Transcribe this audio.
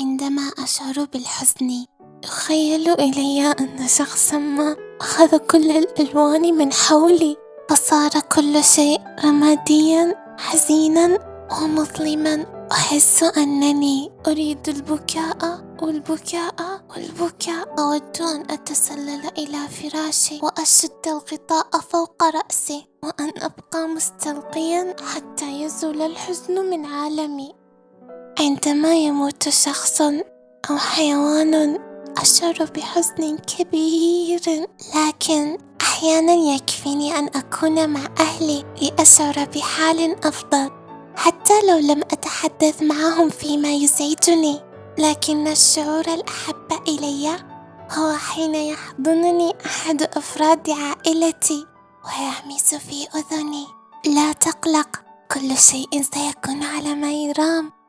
عندما أشعر بالحزن يخيل إلي أن شخصا ما أخذ كل الألوان من حولي فصار كل شيء رماديا حزينا ومظلما. أحس أنني أريد البكاء والبكاء والبكاء. أود أن أتسلل إلى فراشي وأشد الغطاء فوق رأسي وأن أبقى مستلقيا حتى يزول الحزن من عالمي. عندما يموت شخص أو حيوان أشعر بحزن كبير لكن أحيانا يكفيني أن أكون مع أهلي لأشعر بحال أفضل حتى لو لم أتحدث معهم فيما يزعجني. لكن الشعور الأحب إلي هو حين يحضنني أحد أفراد عائلتي ويهمس في أذني. لا تقلق كل شيء سيكون على ما يرام.